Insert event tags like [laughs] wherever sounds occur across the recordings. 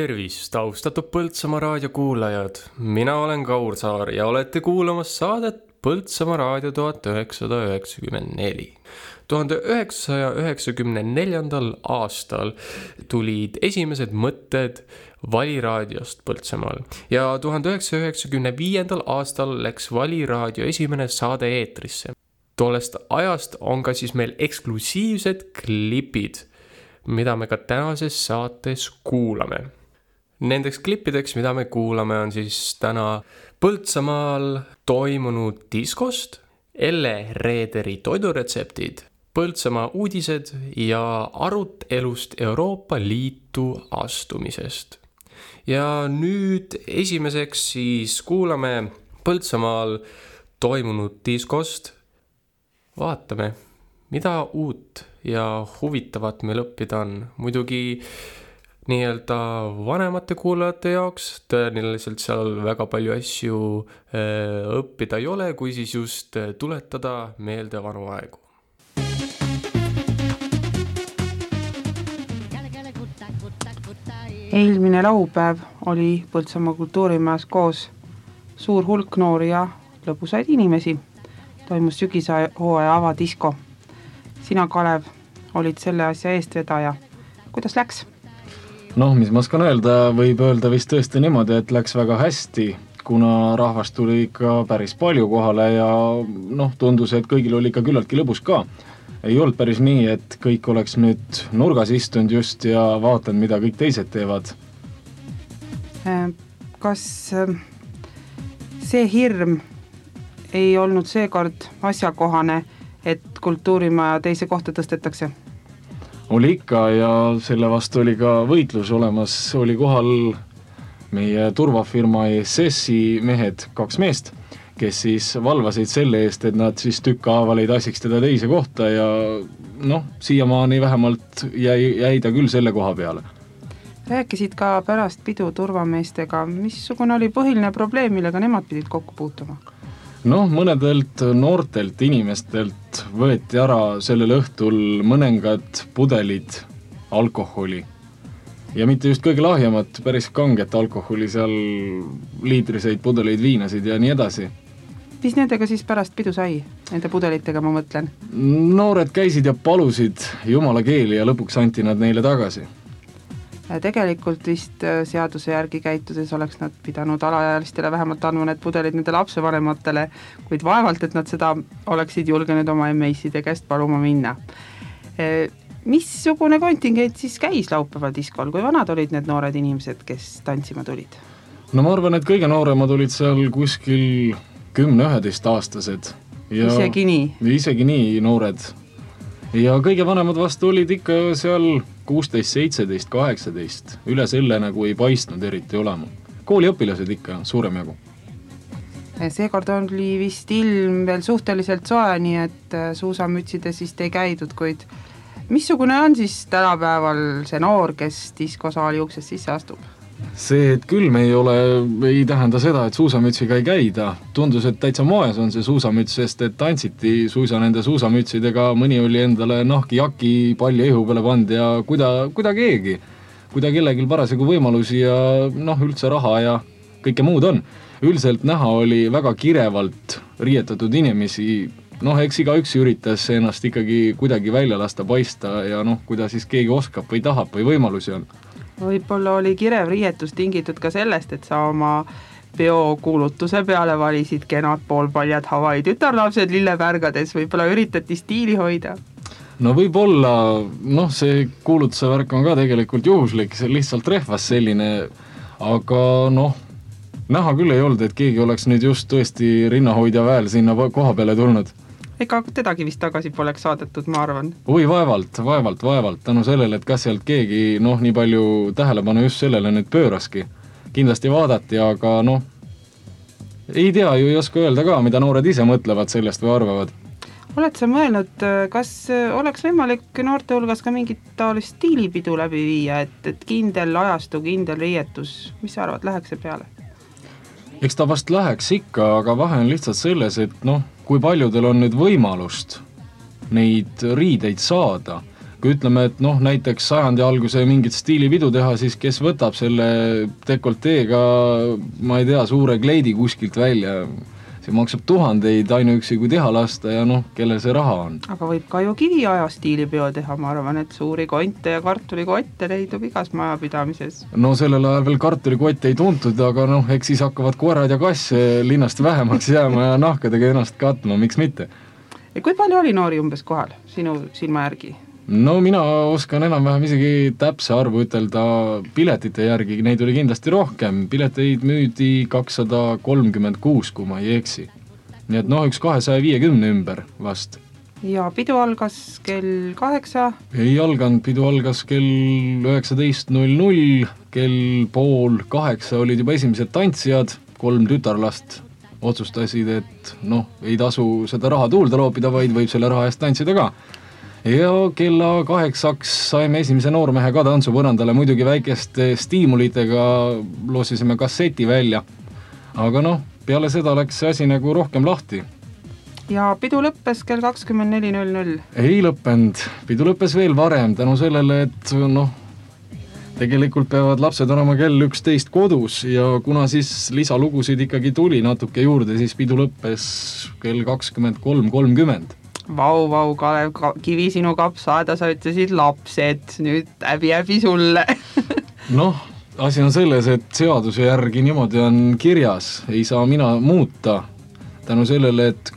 tervist, austatud Põltsamaa raadio kuulajad, mina olen Kaur Saar ja olete kuulamas saadet Põltsamaa raadio tuhat üheksasada üheksakümmend neli. tuhande üheksasaja üheksakümne neljandal aastal tulid esimesed mõtted valiraadiost Põltsamaal ja tuhande üheksasaja üheksakümne viiendal aastal läks valiraadio esimene saade eetrisse. tollest ajast on ka siis meil eksklusiivsed klipid mida me ka tänases saates kuulame. Nendeks klippideks, mida me kuulame, on siis täna Põltsamaal toimunud diskost, Elle Reederi toiduretseptid, Põltsamaa uudised ja arutelust Euroopa Liitu astumisest. ja nüüd esimeseks siis kuulame Põltsamaal toimunud diskost. vaatame, mida uut ja huvitavat meil õppida on. muidugi nii-öelda vanemate kuulajate jaoks tõenäoliselt seal väga palju asju äh, õppida ei ole, kui siis just äh, tuletada meelde vanu aegu. eelmine laupäev oli Põltsamaa kultuurimajas koos suur hulk noori ja lõbusaid inimesi. toimus sügishooaja avadisko sina, Kalev, olid selle asja eestvedaja, kuidas läks? Noh, mis ma oskan öelda, võib öelda vist tõesti niimoodi, et läks väga hästi, kuna rahvast tuli ikka päris palju kohale ja noh, tundus, et kõigil oli ikka küllaltki lõbus ka. ei olnud päris nii, et kõik oleks nüüd nurgas istunud just ja vaatanud, mida kõik teised teevad. Äh, kas äh, see hirm ei olnud seekord asjakohane et kultuurimaja teise kohta tõstetakse? Oli ikka ja selle vastu oli ka võitlus olemas, oli kohal meie turvafirma ESS-i mehed, kaks meest, kes siis valvasid selle eest, et nad siis tükkhaaval ei tassiks teda teise kohta ja noh, siiamaani vähemalt jäi, jäi ta küll selle koha peale. Rääkisid ka pärast pidu turvameestega, missugune oli põhiline probleem, millega nemad pidid kokku puutuma? Noh, mõnedelt noortelt inimestelt võeti ära sellel õhtul mõningad pudelid alkoholi. ja mitte just kõige lahjemat, päris kanget alkoholi, seal liitriseid pudeleid viinasid ja nii edasi. mis nendega siis pärast pidu sai, nende pudelitega ma mõtlen? noored käisid ja palusid jumala keeli ja lõpuks anti nad neile tagasi tegelikult vist äh, seaduse järgi käitudes oleks nad pidanud alaealistele vähemalt andma need pudelid nende lapsevanematele, kuid vaevalt, et nad seda oleksid julgenud oma emme-isside käest paluma minna. Äh, missugune kontingent siis käis laupäeval diskol, kui vanad olid need noored inimesed, kes tantsima tulid? no ma arvan, et kõige nooremad olid seal kuskil kümne-üheteistaastased. isegi nii? isegi nii noored. Ja kõige vanemad vastu olid ikka seal kuusteist, seitseteist, kaheksateist, üle selle nagu ei paistnud eriti olema. kooliõpilased ikka suurem jagu. seekord oli vist ilm veel suhteliselt soe, nii et äh, suusamütsides vist ei käidud, kuid missugune on siis tänapäeval see noor, kes diskosaali uksest sisse astub? See, et külm ei ole, ei tähenda seda, et suusamütsiga ei käida. tundus, et täitsa moes on see suusamüts, sest et tantsiti suisa nende suusamütsidega, mõni oli endale nahkijaki palja ihu peale pannud ja kuida, kuida keegi. kuida kellelgi parasjagu võimalusi ja noh, üldse raha ja kõike muud on. üldiselt näha oli väga kirevalt riietatud inimesi, noh, eks igaüks üritas ennast ikkagi kuidagi välja lasta paista ja noh, kui ta siis keegi oskab või tahab või võimalusi on võib-olla oli kirev riietus tingitud ka sellest, et sa oma peokuulutuse peale valisid kenad poolpaljad Hawaii tütarlapsed lillepärgades, võib-olla üritati stiili hoida? no võib-olla, noh, see kuulutuse värk on ka tegelikult juhuslik, see lihtsalt rehvas selline, aga noh, näha küll ei olnud, et keegi oleks nüüd just tõesti rinnahoidja väel sinna koha peale tulnud ega tedagi vist tagasi poleks saadetud, ma arvan. oi, vaevalt, vaevalt, vaevalt, tänu sellele, et kas sealt keegi noh, nii palju tähelepanu just sellele nüüd pööraski. kindlasti vaadati, aga noh, ei tea ju, ei oska öelda ka, mida noored ise mõtlevad sellest või arvavad oled sa mõelnud, kas oleks võimalik noorte hulgas ka mingit taolist stiilipidu läbi viia, et, et kindel ajastu, kindel riietus, mis sa arvad, läheks see peale? eks ta vast läheks ikka, aga vahe on lihtsalt selles, et noh, kui paljudel on nüüd võimalust neid riideid saada, kui ütleme, et noh, näiteks sajandi alguse mingit stiilipidu teha, siis kes võtab selle dekolteega, ma ei tea, suure kleidi kuskilt välja see maksab tuhandeid ainuüksi, kui teha lasta ja noh, kellel see raha on. aga võib ka ju kiviaja stiilipeo teha, ma arvan, et suuri konte ja kartulikotte leidub igas majapidamises. no sellel ajal veel kartulikotte ei tuntud, aga noh, eks siis hakkavad koerad ja kass linnast vähemaks jääma ja nahkadega ennast katma, miks mitte. kui palju oli noori umbes kohal sinu silma järgi? No mina oskan enam-vähem isegi täpse arvu ütelda piletite järgi, neid oli kindlasti rohkem, pileteid müüdi kakssada kolmkümmend kuus, kui ma ei eksi. nii et noh, üks kahesaja viiekümne ümber vast. ja pidu algas kell kaheksa? ei alganud, pidu algas kell üheksateist null null, kell pool kaheksa olid juba esimesed tantsijad, kolm tütarlast otsustasid, et noh, ei tasu seda raha tuulde loopida, vaid võib selle raha eest tantsida ka ja kella kaheksaks saime esimese noormehe ka tantsupõrandale, muidugi väikeste stiimulitega loosisime kasseti välja. aga noh, peale seda läks see asi nagu rohkem lahti. ja pidu lõppes kell kakskümmend neli null null? ei lõppenud, pidu lõppes veel varem tänu sellele, et noh, tegelikult peavad lapsed olema kell üksteist kodus ja kuna siis lisalugusid ikkagi tuli natuke juurde, siis pidu lõppes kell kakskümmend kolm kolmkümmend vau, vau, Kalev Kivi, sinu kapsaaeda, sa ütlesid lapsed, nüüd häbi-häbi sulle. [laughs] Noh, asi on selles, et seaduse järgi niimoodi on kirjas, ei saa mina muuta. tänu sellele, et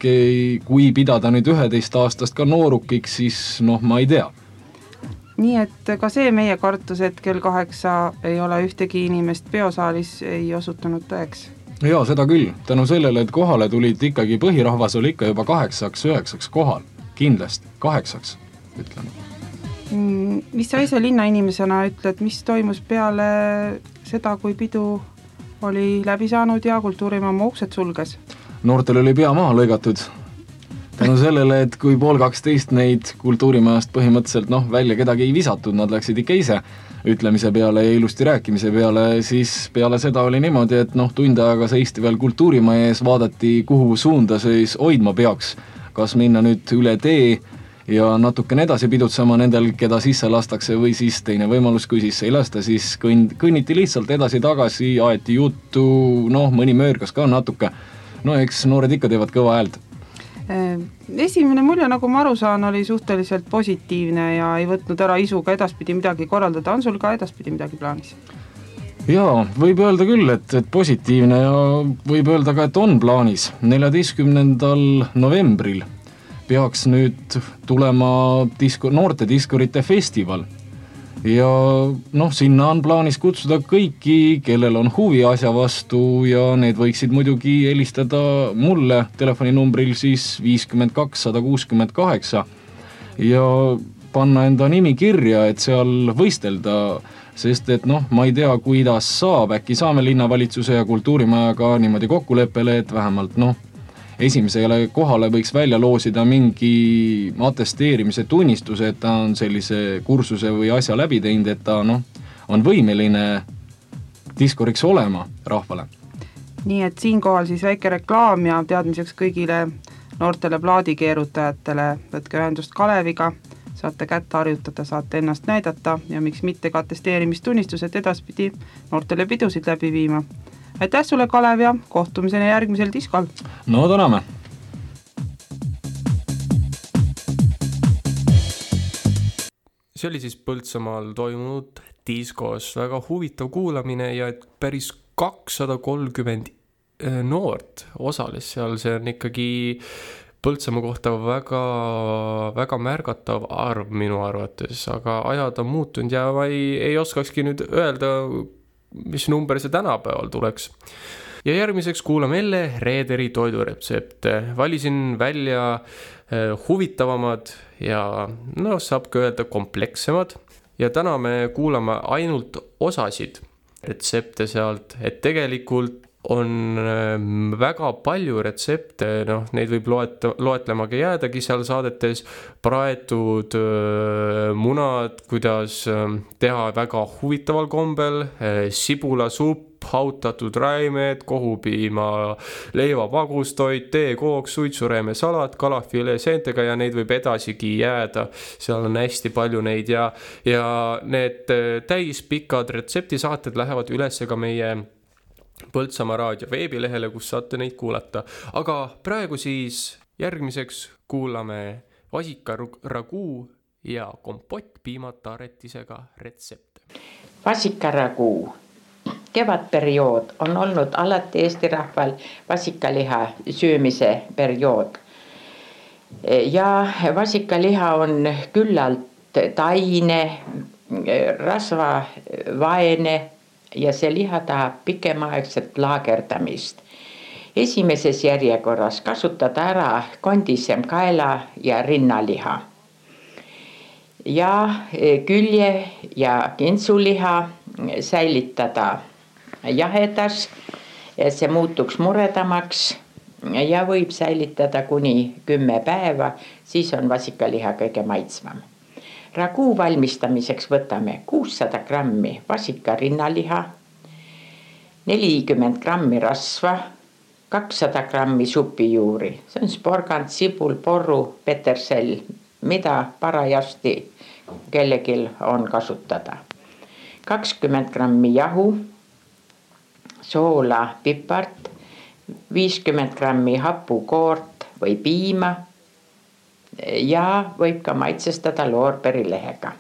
kui pidada nüüd üheteistaastast ka noorukiks, siis noh, ma ei tea. Nii et ka see meie kartus, et kell kaheksa ei ole ühtegi inimest peosaalis, ei osutunud tõeks jaa, seda küll, tänu sellele, et kohale tulid ikkagi, põhirahvas oli ikka juba kaheksaks-üheksaks kohal, kindlasti, kaheksaks, ütleme mm,. mis sa ise linnainimesena ütled, mis toimus peale seda, kui pidu oli läbi saanud ja kultuurimaa oma uksed sulges? noortel oli pea maha lõigatud, tänu sellele, et kui pool kaksteist neid kultuurimajast põhimõtteliselt noh, välja kedagi ei visatud, nad läksid ikka ise ütlemise peale ja ilusti rääkimise peale, siis peale seda oli niimoodi, et noh, tund aega seisti veel kultuurimaja ees, vaadati, kuhu suunda siis hoidma peaks. kas minna nüüd üle tee ja natukene edasi pidutsema nendel, keda sisse lastakse, või siis teine võimalus, kui sisse ei lasta, siis kõnd-, kõnniti lihtsalt edasi-tagasi, aeti juttu, noh, mõni möörgas ka natuke. no eks noored ikka teevad kõva häält esimene mulje, nagu ma aru saan, oli suhteliselt positiivne ja ei võtnud ära isu ka edaspidi midagi korraldada, on sul ka edaspidi midagi plaanis? jaa, võib öelda küll, et, et positiivne ja võib öelda ka, et on plaanis. neljateistkümnendal novembril peaks nüüd tulema disko, noorte diskurite festival ja noh, sinna on plaanis kutsuda kõiki, kellel on huvi asja vastu ja need võiksid muidugi helistada mulle. Telefoninumbril siis viiskümmend kaks, sada kuuskümmend kaheksa. Ja panna enda nimi kirja, et seal võistelda, sest et noh, ma ei tea, kuidas saab, äkki saame linnavalitsuse ja kultuurimajaga niimoodi kokkuleppele, et vähemalt noh esimesele kohale võiks välja loosida mingi atesteerimise tunnistuse, et ta on sellise kursuse või asja läbi teinud, et ta noh, on võimeline diskuriks olema rahvale. nii et siinkohal siis väike reklaam ja teadmiseks kõigile noortele plaadikeerutajatele, võtke ühendust Kaleviga, saate kätt harjutada, saate ennast näidata ja miks mitte ka atesteerimistunnistused edaspidi noortele pidusid läbi viima aitäh sulle, Kalev ja kohtumiseni järgmisel diskol. no täname. see oli siis Põltsamaal toimunud diskos väga huvitav kuulamine ja et päris kakssada kolmkümmend äh, noort osales seal, see on ikkagi Põltsamaa kohta väga, väga märgatav arv minu arvates, aga ajad on muutunud ja ma ei, ei oskakski nüüd öelda, mis number see tänapäeval tuleks. ja järgmiseks kuulame jälle Reederi toiduretsepte, valisin välja eh, huvitavamad ja noh, saab ka öelda komplekssemad. ja täna me kuulame ainult osasid retsepte sealt, et tegelikult on ähm, väga palju retsepte, noh, neid võib loeta, loetlemagi jäädagi seal saadetes, praetud äh, munad, kuidas äh, teha väga huvitaval kombel äh,, sibulasupp, hautatud räimed, kohupiima leivapagustoit, teekook, suitsuräime salat, kalafilee seentega ja neid võib edasigi jääda. seal on hästi palju neid ja, ja need äh, täispikad retseptisaated lähevad üles ka meie Põltsamaa raadio veebilehele, kus saate neid kuulata. aga praegu siis järgmiseks kuulame vasikaraguu ja kompott piimataretisega retsepte. vasikaraguu kevadperiood on olnud alati Eesti rahval vasikaliha söömise periood. ja vasikaliha on küllalt taine, rasvavaene ja see liha tahab pikemaaegset laagerdamist. esimeses järjekorras kasutada ära kondisem kaela ja rinnaliha. ja e, külje ja kintsuliha säilitada jahedas, et see muutuks muredamaks ja võib säilitada kuni kümme päeva, siis on vasikaliha kõige maitsvam raguu valmistamiseks võtame kuussada grammi vasika rinnaliha, nelikümmend grammi rasva, kakssada grammi supijuuri, see on sporgand, sibul, porru, petersell, mida parajasti kellelgi on kasutada. kakskümmend grammi jahu, soola, pipart, viiskümmend grammi hapukoort või piima ja võib ka maitsestada loorberilehega.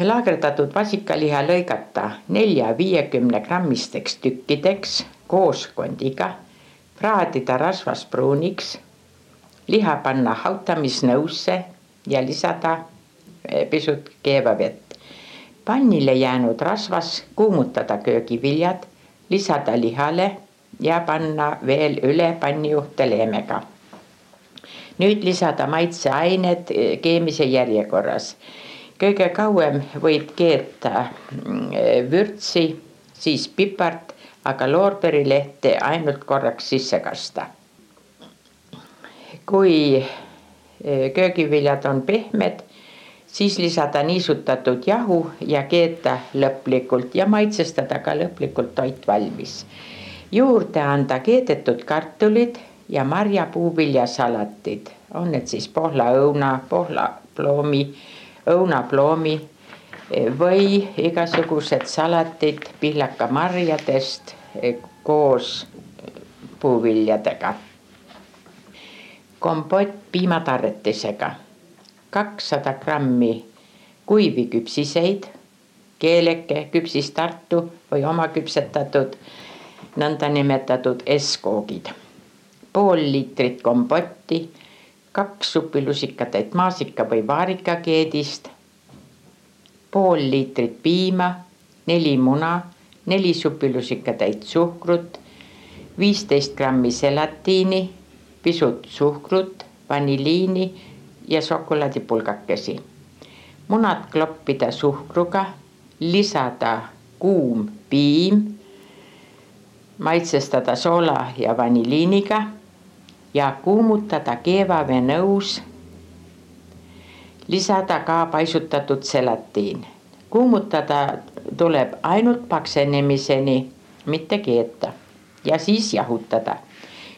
laagerdatud vasikaliha lõigata nelja-viiekümne grammisteks tükkideks koos kondiga, praadida rasvas pruuniks, liha panna hautamisnõusse ja lisada eh, pisut keevavett. pannile jäänud rasvas kuumutada köögiviljad, lisada lihale ja panna veel üle pannijuhte leemega nüüd lisada maitseained eh, keemise järjekorras. kõige kauem võib keeta mm, vürtsi, siis pipart, aga loorberilehte ainult korraks sisse kasta. kui eh, köögiviljad on pehmed, siis lisada niisutatud jahu ja keeta lõplikult ja maitsestada ka lõplikult toit valmis. juurde anda keedetud kartulid ja marjapuuviljasalatid, on need siis pohlaõuna, pohlaploomi, õunaploomi eh, või igasugused salatid pihlakamarjadest eh, koos puuviljadega. kompott piimatarretisega, kakssada grammi kuivi küpsiseid, keeleke, küpsis Tartu või omaküpsetatud nõndanimetatud S-koogid pool liitrit kompotti, kaks supilusikatäit maasika või vaarikakeedist, pool liitrit piima, neli muna, neli supilusikatäit suhkrut, viisteist grammi selatiini, pisut suhkrut, vaniliini ja šokolaadipulgakesi. munad kloppida suhkruga, lisada kuum piim, maitsestada soola ja vaniliiniga ja kuumutada keevavee nõus. lisada ka paisutatud selatiin. kuumutada tuleb ainult paksenemiseni, mitte keeta ja siis jahutada.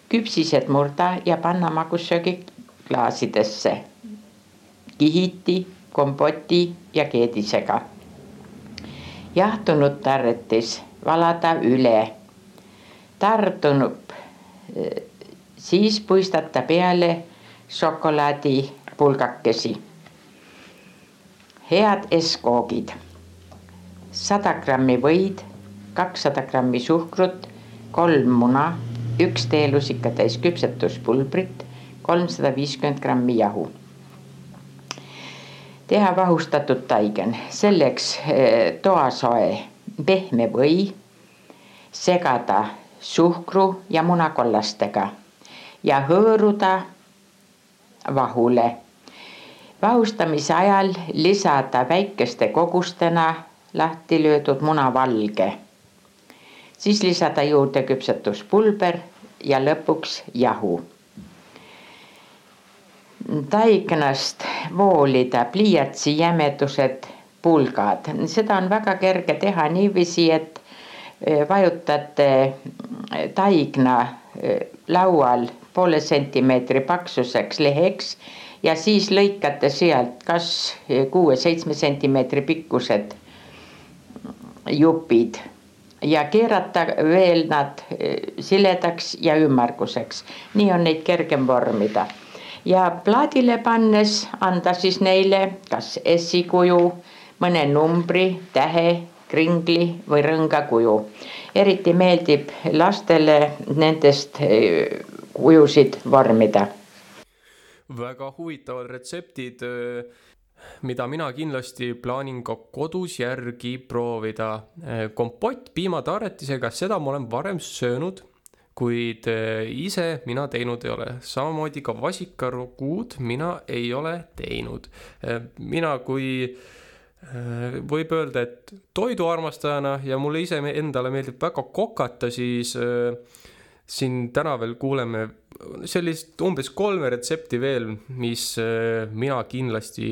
küpsised murda ja panna magussöögi klaasidesse. kihiti, kompoti ja keedisega. jahtunud tarretis valada üle. tardunub siis puistata peale šokolaadipulgakesi. head S-koogid, sada grammi võid, kakssada grammi suhkrut, kolm muna, üks teelusikatäis küpsetuspulbrit, kolmsada viiskümmend grammi jahu. Teha vahustatud taigen, selleks eh, toasoe pehme või, segada suhkru ja munakollastega ja hõõruda vahule. vahustamise ajal lisada väikeste kogustena lahti löödud munavalge. siis lisada juurde küpsetuspulber ja lõpuks jahu. taignast voolida pliiatsi jämedused pulgad, seda on väga kerge teha niiviisi, et eh, vajutate taigna eh, laual poole sentimeetri paksuseks leheks ja siis lõikate sealt kas kuue-seitsme sentimeetri pikkused jupid ja keerata veel nad eh, siledaks ja ümmarguseks. nii on neid kergem vormida ja plaadile pannes anda siis neile kas S-kuju, mõne numbri, tähe, kringli või rõnga kuju. eriti meeldib lastele nendest eh, kujusid vormida. väga huvitavad retseptid, mida mina kindlasti plaanin ka kodus järgi proovida. kompott piimataaretisega, seda ma olen varem söönud, kuid ise mina teinud ei ole. samamoodi ka vasikaruguud mina ei ole teinud. mina kui võib öelda, et toiduarmastajana ja mulle ise endale meeldib väga kokata, siis äh, siin täna veel kuuleme sellist umbes kolme retsepti veel, mis äh, mina kindlasti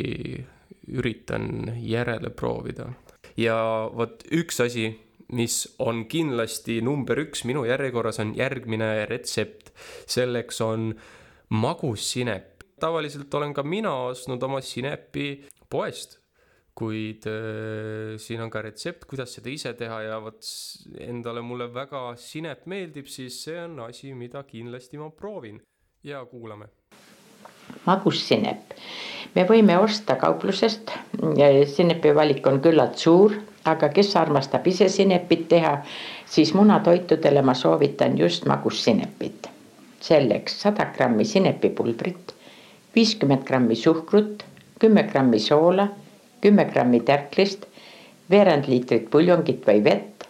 üritan järele proovida. ja vot üks asi, mis on kindlasti number üks minu järjekorras, on järgmine retsept. selleks on magussinep. tavaliselt olen ka mina ostnud oma sinepi poest kuid äh, siin on ka retsept, kuidas seda ise teha ja vot endale mulle väga sinep meeldib, siis see on asi, mida kindlasti ma proovin ja kuulame. magussinep, me võime osta kauplusest, sinepi valik on küllalt suur, aga kes armastab ise sinepit teha, siis munatoitudele ma soovitan just magussinepit. selleks sada grammi sinepipulbrit, viiskümmend grammi suhkrut, kümme grammi soola kümme grammi tärklist, veerand liitrit puljongit või vett,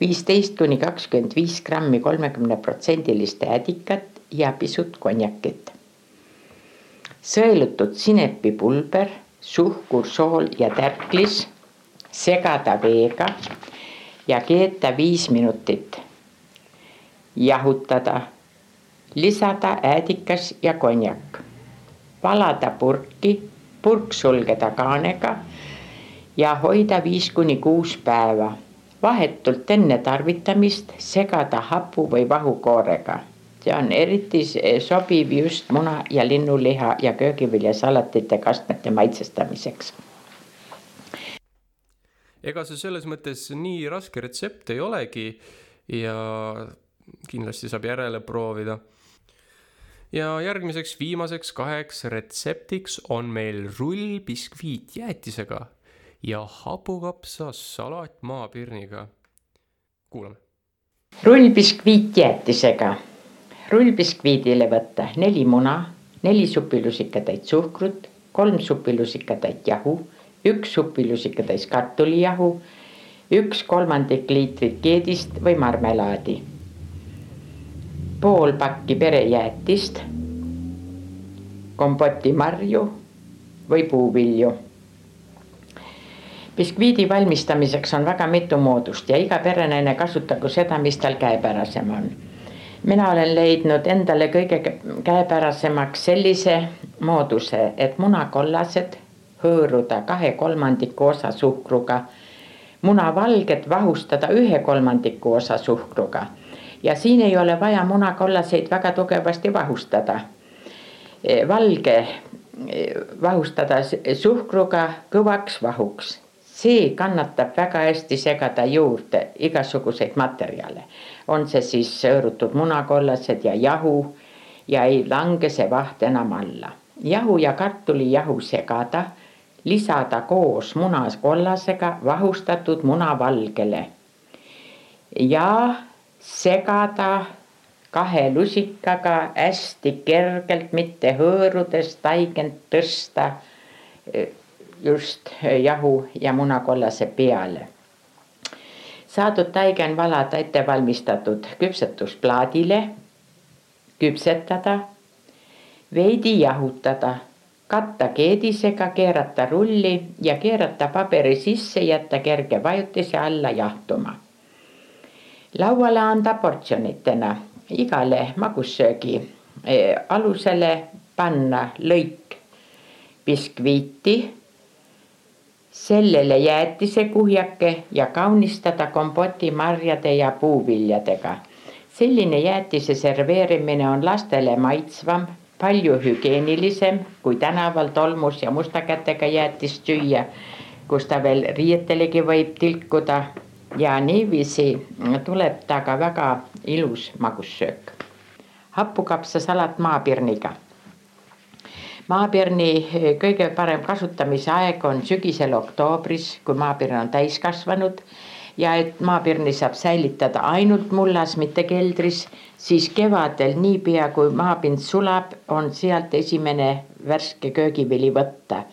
viisteist kuni kakskümmend viis grammi kolmekümne protsendilist äädikat ja pisut konjakit. sõelutud sinepipulber, suhkur, sool ja tärklis segada veega ja keeta viis minutit. jahutada, lisada äädikas ja konjak, valada purki purk sulgeda kaanega ja hoida viis kuni kuus päeva. vahetult enne tarvitamist segada hapu või vahukoorega. see on eriti sobiv just muna ja linnuliha ja köögiviljasalatite kastmete maitsestamiseks. ega see selles mõttes nii raske retsept ei olegi ja kindlasti saab järele proovida ja järgmiseks viimaseks kaheks retseptiks on meil rullbiskviit jäätisega ja hapukapsasalat maapirniga. kuulame. rullbiskviit jäätisega. rullbiskviidile võtta neli muna, neli supilusikatäit suhkrut, kolm supilusikatäit jahu, üks supilusikatäis kartulijahu, üks kolmandik liitrit keedist või marmelaadi pool pakki perejäätist, kompotimarju või puuvilju. biskviidi valmistamiseks on väga mitu moodust ja iga perenaine kasutagu seda, mis tal käepärasem on. mina olen leidnud endale kõige käepärasemaks sellise mooduse, et munakollased hõõruda kahe kolmandiku osa suhkruga, munavalged vahustada ühe kolmandiku osa suhkruga ja siin ei ole vaja munakollaseid väga tugevasti vahustada. E, valge e, vahustada suhkruga kõvaks vahuks, see kannatab väga hästi segada juurde igasuguseid materjale. on see siis hõõrutud munakollased ja jahu ja ei lange see vaht enam alla. jahu ja kartulijahu segada, lisada koos munakollasega vahustatud munavalgele ja segada kahe lusikaga hästi kergelt, mitte hõõrudes taigend tõsta e, just jahu ja munakollase peale. saadud taigen valada ettevalmistatud küpsetusplaadile, küpsetada, veidi jahutada, katta keedisega, keerata rulli ja keerata paberi sisse, jätta kerge vajutise alla jahtuma lauale anda portsjonitena, igale magussöögi eh, alusele panna lõik biskviiti, sellele jäätisekuhjake ja kaunistada kompoti marjade ja puuviljadega. selline jäätise serveerimine on lastele maitsvam, palju hügieenilisem kui tänaval tolmus ja musta kätega jäätist süüa, kus ta veel riietelegi võib tilkuda ja niiviisi tuleb ta ka väga ilus magussöök. hapukapsasalat maapirniga. maapirni kõige parem kasutamise aeg on sügisel oktoobris, kui maapirn on täiskasvanud ja et maapirni saab säilitada ainult mullas, mitte keldris, siis kevadel niipea kui maapind sulab, on sealt esimene värske köögivili võtta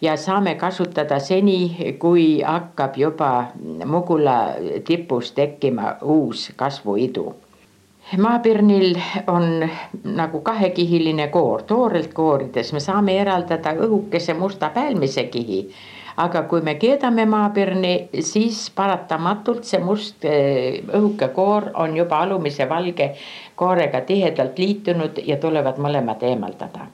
ja saame kasutada seni, kui hakkab juba mugula tipus tekkima uus kasvuidu. Maapirnil on nagu kahekihiline koor, toorelt koorides me saame eraldada õhukese musta päälmise kihi. Aga kui me keedame maapirni, siis paratamatult see must eh, õhuke koor on juba alumise valge koorega tihedalt liitunud ja tulevad mõlemad eemaldada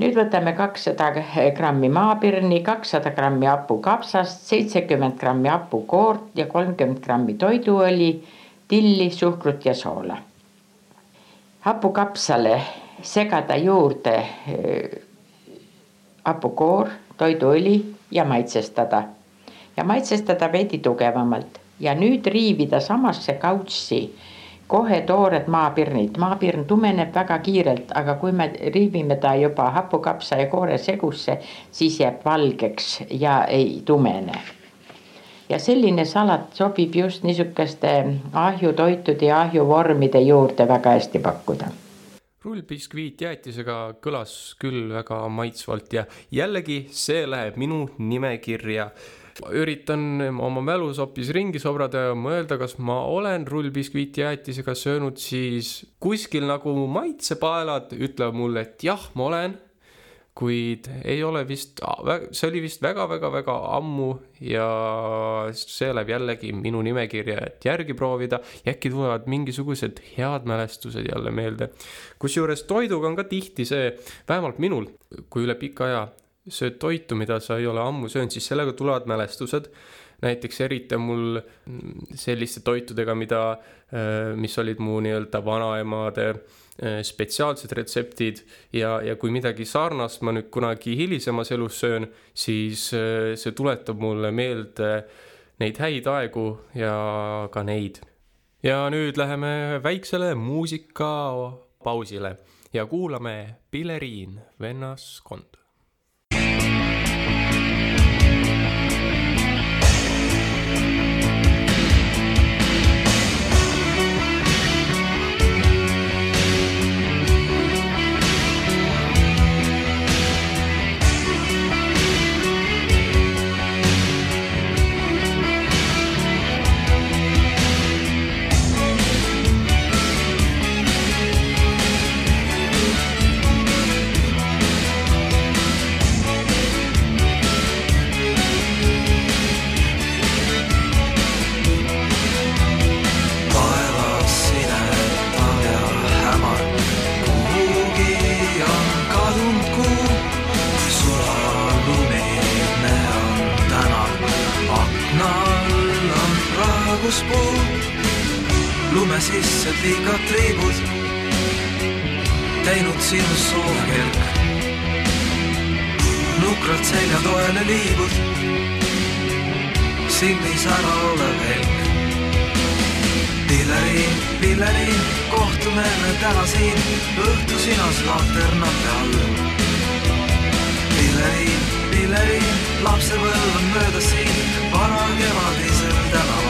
nüüd võtame kakssada grammi maapirni, kakssada grammi hapukapsast, seitsekümmend grammi hapukoort ja kolmkümmend grammi toiduõli, tilli, suhkrut ja soola. hapukapsale segada juurde eh, hapukoor toiduõli ja maitsestada. ja maitsestada veidi tugevamalt ja nüüd riivida samasse kautssi kohe toored maapirnid, maapirn tumeneb väga kiirelt, aga kui me riivime ta juba hapukapsa ja koore segusse, siis jääb valgeks ja ei tumene. ja selline salat sobib just niisuguste ahjutoitude ja ahjuvormide juurde väga hästi pakkuda rullbiskviit jäätisega kõlas küll väga maitsvalt ja jällegi see läheb minu nimekirja. Üritan oma mälus hoopis ringi sobrada ja mõelda, kas ma olen rullbiskviiti jäätisega söönud, siis kuskil nagu maitsepaelad ütlevad mulle, et jah, ma olen kuid ei ole vist, see oli vist väga-väga-väga ammu ja see läheb jällegi minu nimekirja, et järgi proovida ja äkki tulevad mingisugused head mälestused jälle meelde. kusjuures toiduga on ka tihti see, vähemalt minul, kui üle pika aja sööd toitu, mida sa ei ole ammu söönud, siis sellega tulevad mälestused näiteks eriti mul selliste toitudega, mida, mis olid mu nii-öelda vanaemade Äh, spetsiaalsed retseptid ja, ja kui midagi sarnast ma nüüd kunagi hilisemas elus söön, siis äh, see tuletab mulle meelde neid häid aegu ja ka neid. ja nüüd läheme väiksele muusikapausile ja kuulame Pilleriin vennaskond. lume sisse liiga triibud, teinud sinust soovkelk. nukralt selja toele liigud, silmis ära olev helk. Lilleriin, Lilleriin, kohtume me täna siin, õhtu sinas laaternate all. Lilleriin, Lilleriin, lapsepõlv on möödas siin, varakevadisel tänaval.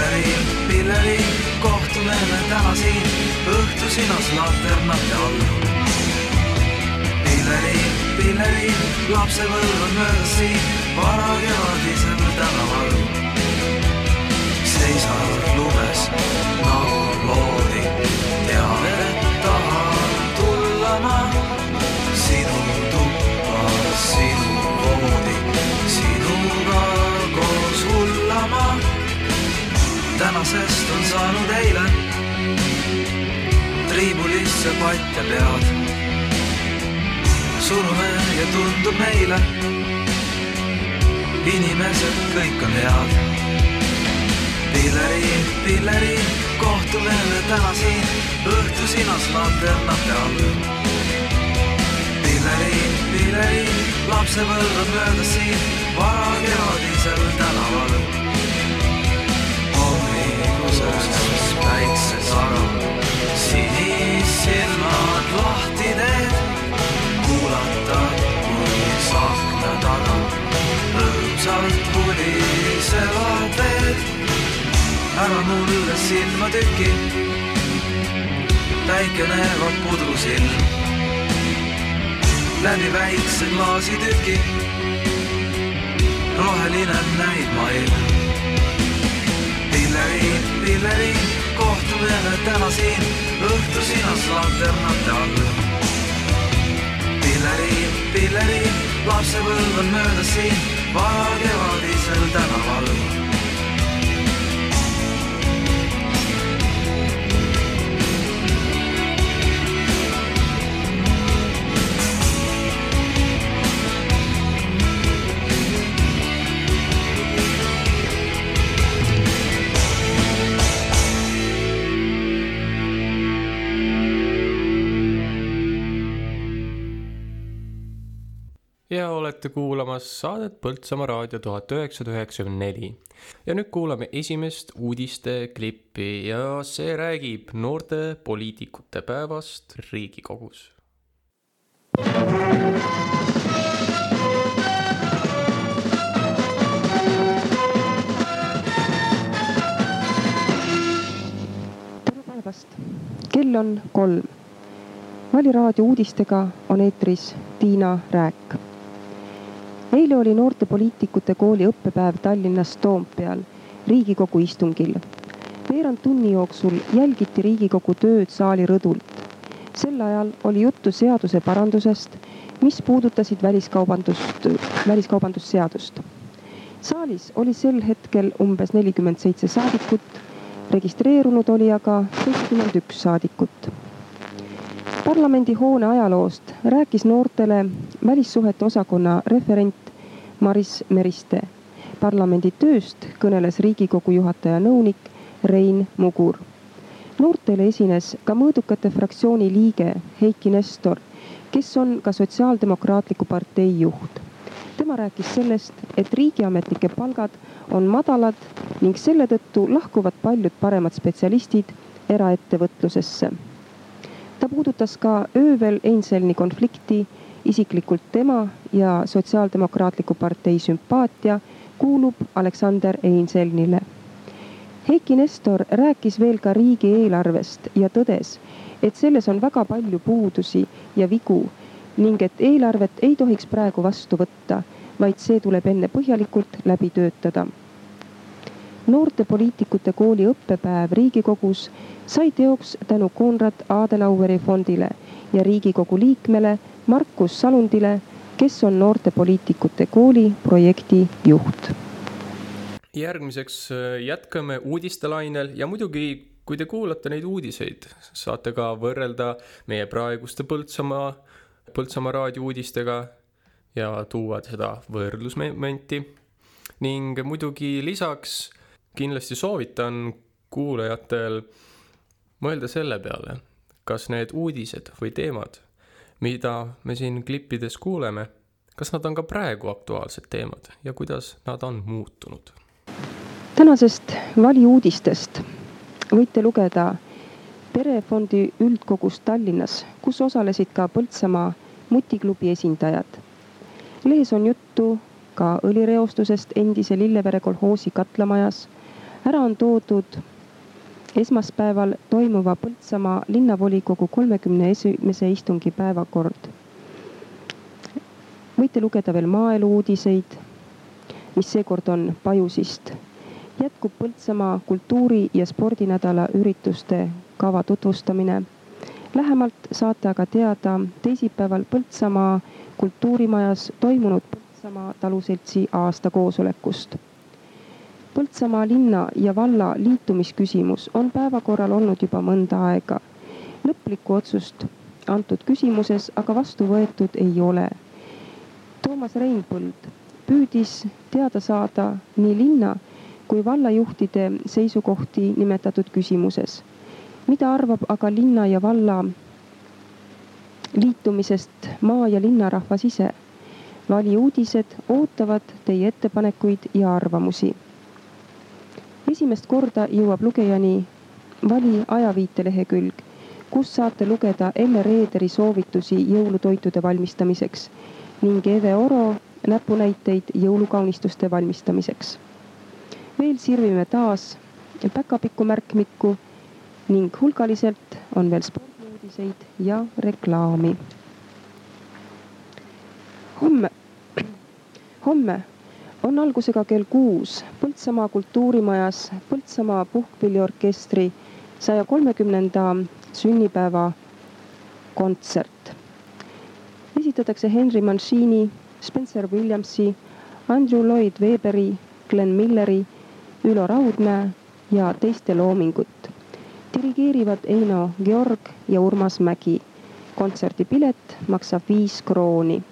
pilleri, pilleri, kohtume me täna siin õhtusinas lanternate all. pilleri, pilleri, lapsepõlv on möödas siin varakevadisel tänaval. seisavad lumes nagu loodi, tean, et tahan tulla ma sinu tuppa, sinu voodi, sinuga koos hullama. Tänasest on saanud eile, triibulisse patja pead. surume ja tundub meile, inimesed kõik on head. pilleri, pilleri, kohtume me täna siin õhtusinas lanternate all pilleri, pilleri, lapsepõlv on möödas siin varakevadisel tänaval. Hommikuses päiksesara, sinisilmad lahti teed, kuulata, kui akna taga rõõmsalt vulisevad veed. ära mulle silma tüki, päikene vab pudrusilm läbi väikse klaasitüki. roheline näib maailm. Kohtume me täna siin õhtusinas lanternate all. pilleri, pilleri, lapsepõlv on möödas siin varakevadisel tänaval ja olete kuulamas saadet Põltsamaa raadio tuhat üheksasada üheksakümmend neli. ja nüüd kuulame esimest uudisteklippi ja see räägib noorte poliitikute päevast Riigikogus. tere päevast, kell on kolm. valiraadio uudistega on eetris Tiina Rääk eile oli noortepoliitikute kooli õppepäev Tallinnas Toompeal Riigikogu istungil. veerand tunni jooksul jälgiti Riigikogu tööd saali rõdult. sel ajal oli juttu seaduse parandusest, mis puudutasid väliskaubandust, väliskaubandusseadust. saalis oli sel hetkel umbes nelikümmend seitse saadikut, registreerunud oli aga seitsekümmend üks saadikut parlamendihoone ajaloost rääkis noortele välissuhete osakonna referent Maris Meriste. parlamendi tööst kõneles Riigikogu juhataja nõunik Rein Mugur. noortele esines ka mõõdukate fraktsiooni liige Heiki Nestor, kes on ka Sotsiaaldemokraatliku partei juht. tema rääkis sellest, et riigiametnike palgad on madalad ning selle tõttu lahkuvad paljud paremad spetsialistid eraettevõtlusesse ta puudutas ka öövel Einselni konflikti, isiklikult tema ja Sotsiaaldemokraatliku partei sümpaatia kuulub Aleksander Einselnile. Heiki Nestor rääkis veel ka riigieelarvest ja tõdes, et selles on väga palju puudusi ja vigu ning et eelarvet ei tohiks praegu vastu võtta, vaid see tuleb enne põhjalikult läbi töötada noortepoliitikute kooli õppepäev Riigikogus sai teoks tänu Konrad Adenaueri fondile ja Riigikogu liikmele Markus Salundile, kes on noortepoliitikute kooli projekti juht. järgmiseks äh, jätkame uudistelainel ja muidugi, kui te kuulate neid uudiseid, saate ka võrrelda meie praeguste Põltsamaa, Põltsamaa raadio uudistega ja tuua seda võrdlusmomenti ning muidugi lisaks kindlasti soovitan kuulajatel mõelda selle peale, kas need uudised või teemad, mida me siin klippides kuuleme, kas nad on ka praegu aktuaalsed teemad ja kuidas nad on muutunud? tänasest valiuudistest võite lugeda Perefondi üldkogust Tallinnas, kus osalesid ka Põltsamaa mutiklubi esindajad. lehes on juttu ka õlireostusest endise Lillevere kolhoosi katlamajas ära on toodud esmaspäeval toimuva Põltsamaa linnavolikogu kolmekümne esimese istungi päevakord. võite lugeda veel maaelu-uudiseid, mis seekord on Pajusist. jätkub Põltsamaa kultuuri- ja spordinädala ürituste kava tutvustamine. lähemalt saate aga teada teisipäeval Põltsamaa kultuurimajas toimunud Põltsamaa taluseltsi aastakoosolekust Põltsamaa linna ja valla liitumisküsimus on päevakorral olnud juba mõnda aega. lõplikku otsust antud küsimuses aga vastu võetud ei ole. Toomas Reinpõld püüdis teada saada nii linna kui vallajuhtide seisukohti nimetatud küsimuses. mida arvab aga linna ja valla liitumisest maa- ja linnarahvas ise? valiuudised ootavad teie ettepanekuid ja arvamusi esimest korda jõuab lugejani vali ajaviitelehekülg, kus saate lugeda Elle Reederi soovitusi jõulutoitude valmistamiseks ning Eve Oro näpunäiteid jõulukaunistuste valmistamiseks. veel sirvime taas päkapikku märkmikku ning hulgaliselt on veel spordiuudiseid ja reklaami. homme, [clears throat] homme on algusega kell kuus Põltsamaa kultuurimajas Põltsamaa puhkpilliorkestri saja kolmekümnenda sünnipäeva kontsert. esitatakse Henry Mancini, Spencer Williamsi, Andrew Lloyd Weberi, Glen Milleri, Ülo Raudmäe ja teiste loomingut. dirigeerivad Eino Georg ja Urmas Mägi. kontserdipilet maksab viis krooni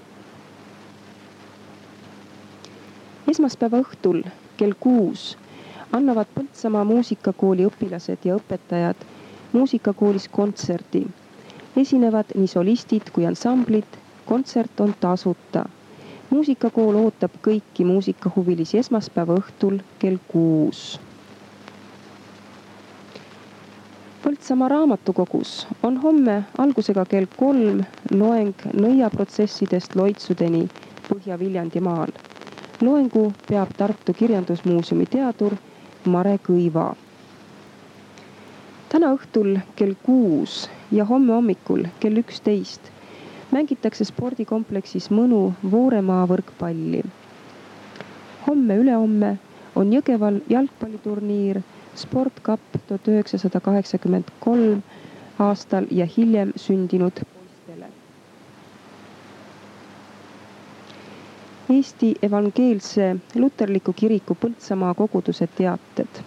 esmaspäeva õhtul kell kuus annavad Põltsamaa muusikakooli õpilased ja õpetajad muusikakoolis kontserdi. esinevad nii solistid kui ansamblid, kontsert on tasuta. muusikakool ootab kõiki muusikahuvilisi esmaspäeva õhtul kell kuus. Põltsamaa raamatukogus on homme algusega kell kolm loeng nõiaprotsessidest loitsudeni Põhja-Viljandimaal loengu peab Tartu Kirjandusmuuseumi teadur Mare Kõiva. täna õhtul kell kuus ja homme hommikul kell üksteist mängitakse spordikompleksis Mõnu Vooremaa võrkpalli. homme-ülehomme on Jõgeval jalgpalliturniir Sport Cup tuhat üheksasada kaheksakümmend kolm aastal ja hiljem sündinud Eesti Evangeelse Luterliku Kiriku Põltsamaa koguduse teated.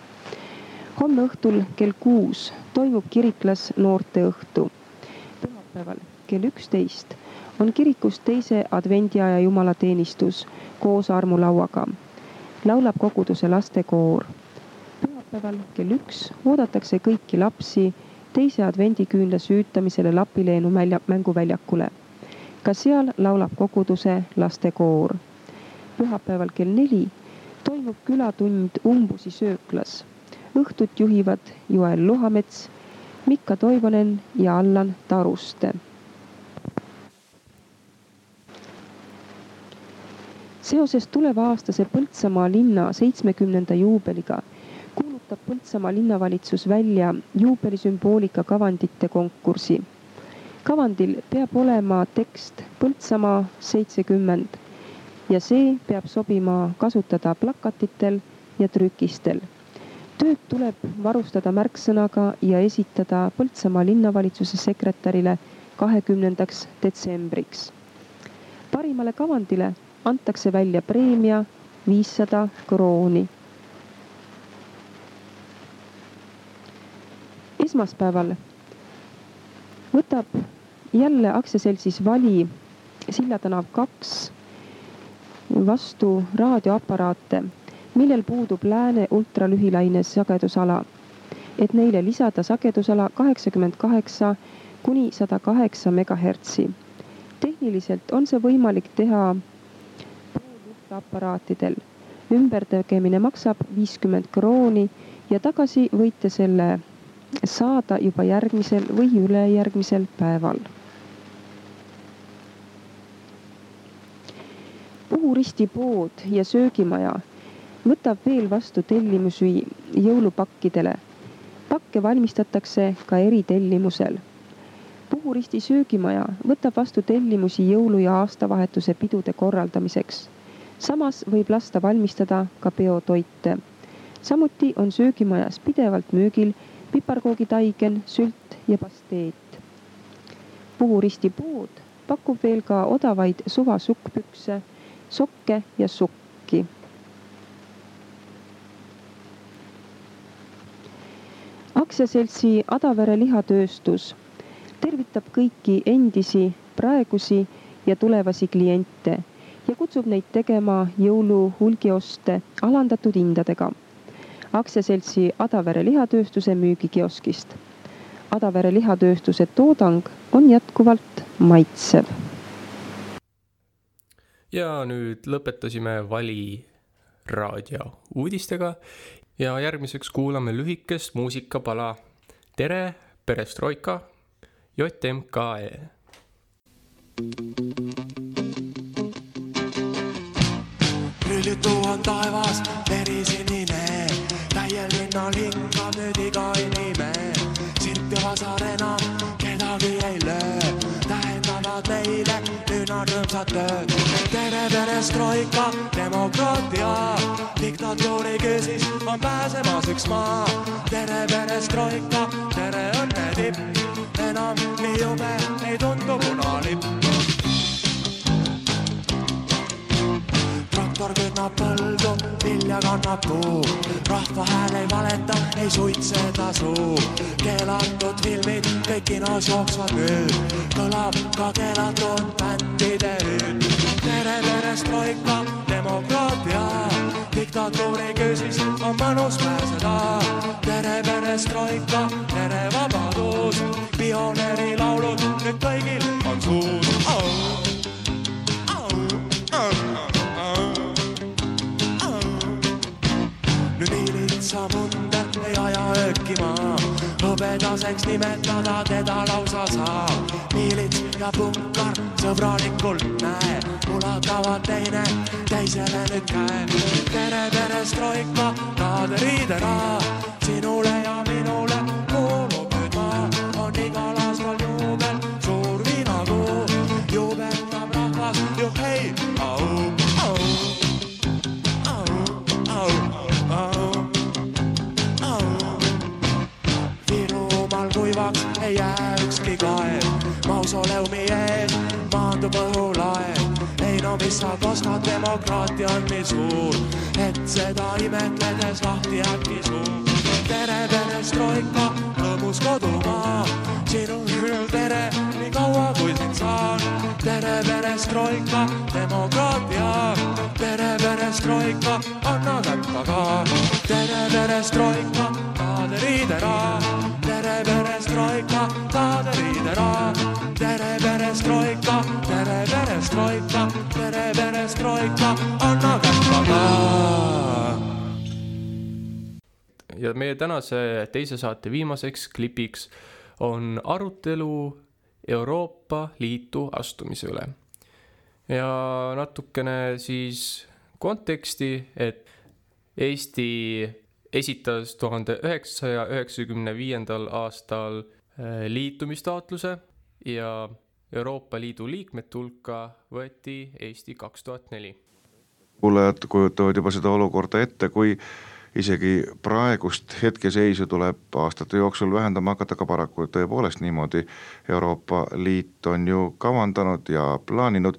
homme õhtul kell kuus toimub kiriklas noorteõhtu. pühapäeval kell üksteist on kirikus teise advendiaja jumalateenistus koos armulauaga. laulab koguduse lastekoor. pühapäeval kell üks oodatakse kõiki lapsi teise advendiküünla süütamisele Lapileenu mänguväljakule. ka seal laulab koguduse lastekoor pühapäeval kell neli toimub külatund Umbusi sööklas. õhtut juhivad Joel Luhamets, Mikka Toivonen ja Allan Taruste. seoses tuleva-aastase Põltsamaa linna seitsmekümnenda juubeliga kuulutab Põltsamaa linnavalitsus välja juubelisümboolika kavandite konkursi. kavandil peab olema tekst Põltsamaa seitsekümmend ja see peab sobima kasutada plakatitel ja trükistel. tööd tuleb varustada märksõnaga ja esitada Põltsamaa linnavalitsuse sekretärile kahekümnendaks detsembriks. parimale kavandile antakse välja preemia viissada krooni. esmaspäeval võtab jälle aktsiaseltsis Vali Silla tänav kaks vastu raadioaparaate, millel puudub lääne ultralühilaines sagedusala. et neile lisada sagedusala kaheksakümmend kaheksa kuni sada kaheksa megahertsi. tehniliselt on see võimalik teha pooljuhtaparaatidel. ümbertegemine maksab viiskümmend krooni ja tagasi võite selle saada juba järgmisel või ülejärgmisel päeval Puhuristi pood ja söögimaja võtab veel vastu tellimusi jõulupakkidele. pakke valmistatakse ka eritellimusel. Puhuristi söögimaja võtab vastu tellimusi jõulu ja aastavahetuse pidude korraldamiseks. samas võib lasta valmistada ka peotoite. samuti on söögimajas pidevalt müügil piparkoogitaigen, sült ja pasteet. Puhuristi pood pakub veel ka odavaid suvasukkpükse, sokke ja sukki aktsiaseltsi Adavere lihatööstus tervitab kõiki endisi, praegusi ja tulevasi kliente ja kutsub neid tegema jõuluhulgioste alandatud hindadega. aktsiaseltsi Adavere lihatööstuse müügikioskist. Adavere lihatööstuse toodang on jätkuvalt maitsev. Ja nüüd lõpetasime Vali raadio uudistega ja järgmiseks kuulame lühikest muusikapala Tere, perestroika, JMKE. rüllitu on taevas verisinine, täiel linnal hingab nüüd iga inimene. silt ja vasar enam kedagi ei löö, tähendavad meile nüüd nad rõõmsat tööd. tere, perestroika, demokraatia, diktatuuri küüsis on pääsemas üks maa. tere, perestroika, tere õnne tipp, enam nii jube ei tundu punalipp. Traktor künnab põldu, vilja kannab puu. rahva hääl ei valeta, ei suitseta suu. keelatud filmid kõik kinos jooksvad nüüd, kõlab ka keelatud bändide hüüd. tere, perestroika, demokraatia, diktatuuri küüsis on mõnus pääseda. tere, perestroika, tere, vabadus, pioneerilaulud nüüd kõigil on suus oh.. Miilitsa munder ei aja öökima, hõbedaseks nimetada teda lausa saab. miilits ja punkar sõbralikult näe, ulatavad teine teisele nüüd käe. tere, perestroika, kaaderiidera, sinule ja minule kuulub nüüd maa, on igal aastal juubel, suur viinakuu, juubeldab rahvas, juhhei, mis sa kostad, demokraatia on nii suur, et seda imetledes lahti äkki suur. tere, perestroika, rõõmus kodumaa, sinu hüül tere, nii kaua kui sind saan. tere, perestroika, demokraatia, tere, perestroika, anna kätt aga. tere, perestroika, kaaderiidera, tere, perestroika, kaaderiidera, tere, perestroika, tere, perestroika, tere, perestroika, anna kätt aga ja meie tänase teise saate viimaseks klipiks on arutelu Euroopa Liitu astumise üle. ja natukene siis konteksti, et Eesti esitas tuhande üheksasaja üheksakümne viiendal aastal äh, liitumistaotluse ja Euroopa Liidu liikmete hulka võeti Eesti kaks tuhat neli. kuulajad kujutavad juba seda olukorda ette, kui isegi praegust hetkeseisu tuleb aastate jooksul vähendama hakata, aga paraku tõepoolest niimoodi Euroopa Liit on ju kavandanud ja plaaninud.